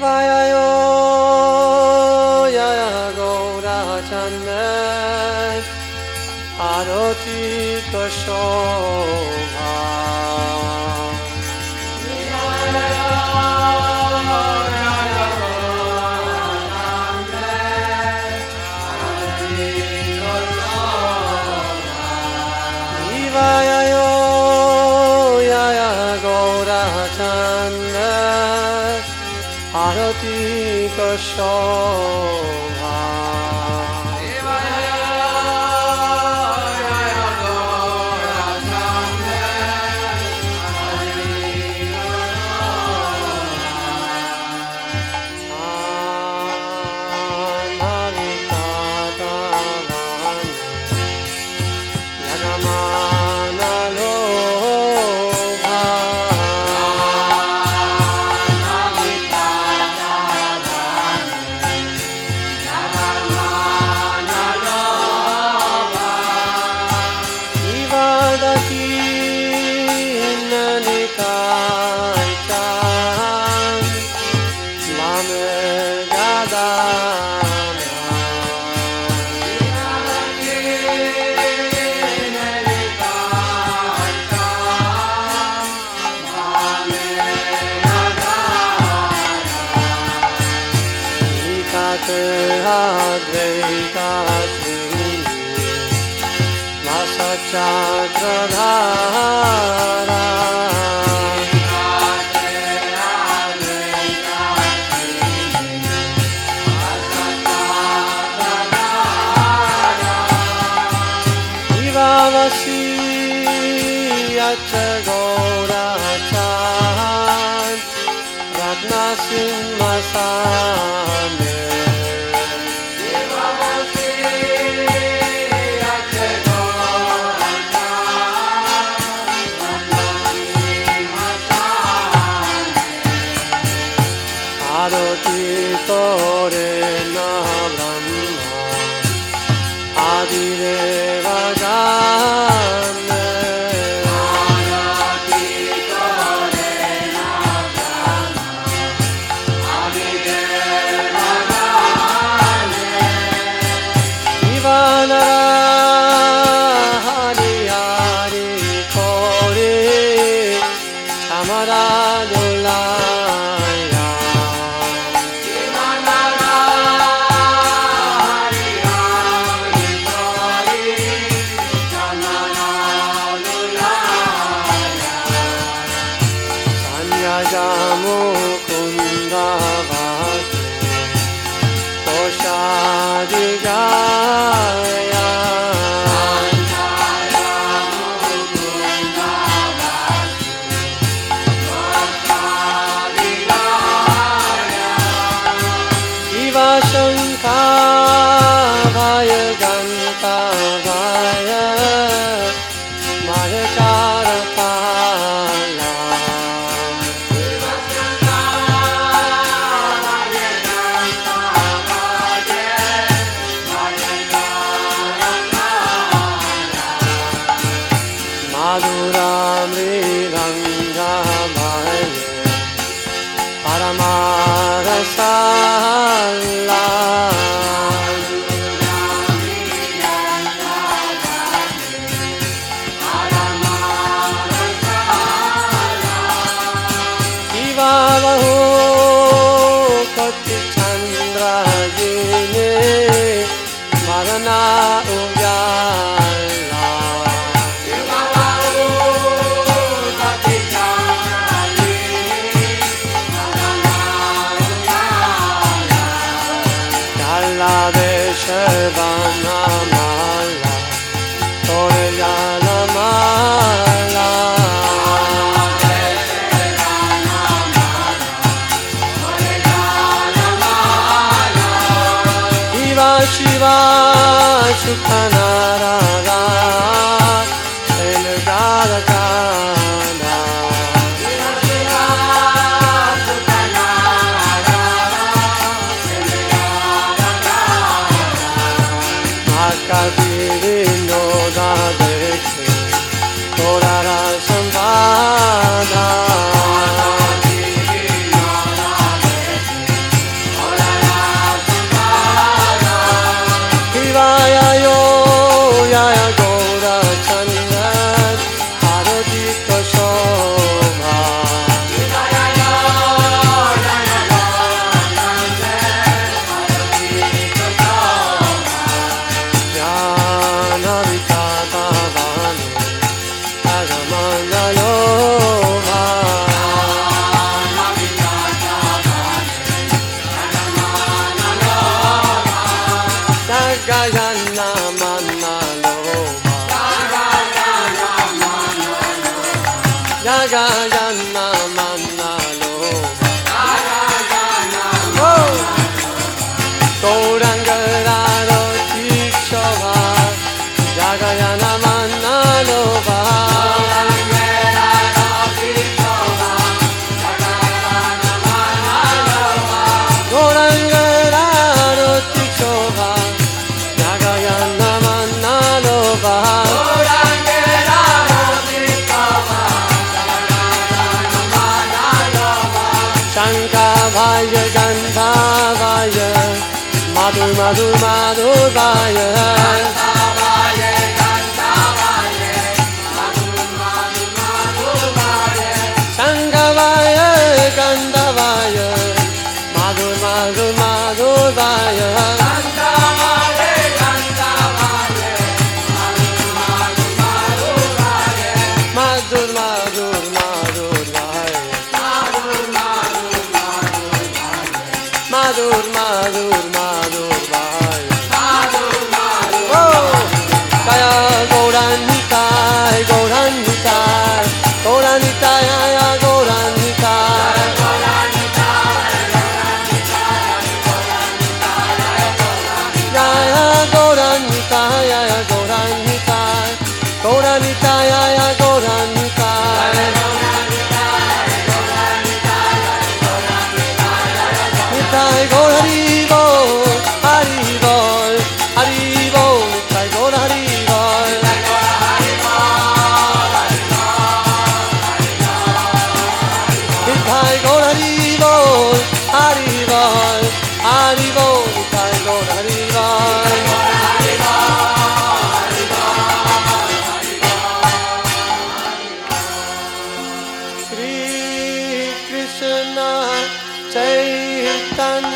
Shivaya Yaya Gaurachandra Kishore shore. गा वसि अत्र गौ I Fire. या गौरन्विता गौरताया गौरन् Take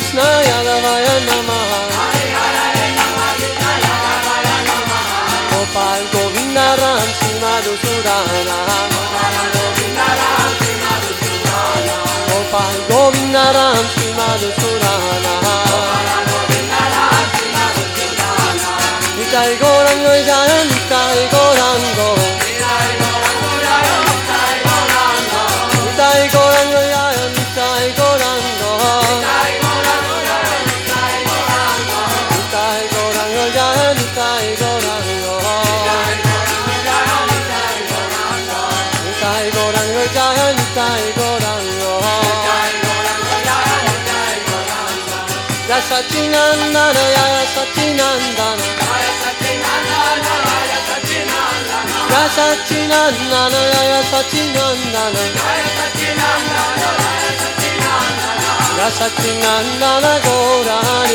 Krishna Yadavaya Namaha. Gopal Govinda Ram Srimadu Surana Gopal Govinda Ram Srimadu Surana Gopal Govinda Ram Srimadu Surana Gopal Govinda Ram Srimadu Surana 달고랑 놀자요 니 달고랑요. 야사치난 나라 야사치난 나라 야사치난 나라 야사치난 나라 야사치난 나나 고라니.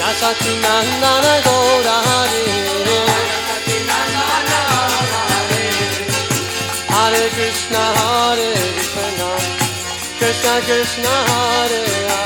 야사치난 나라 고라니. Hare Krishna, Hare Krishna, Krishna Krishna, Hare Hare.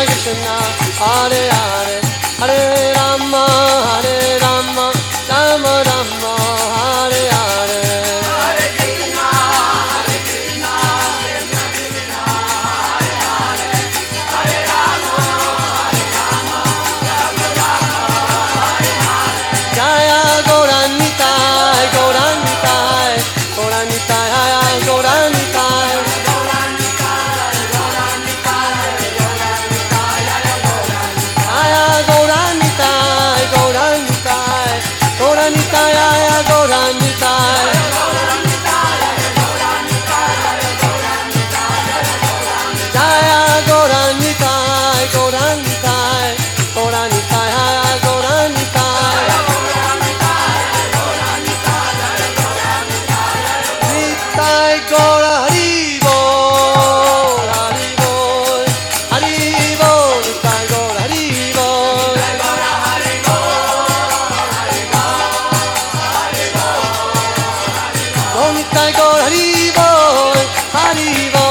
Krishna हरे हरे Hare Ogni tal gol arrivo, arrivo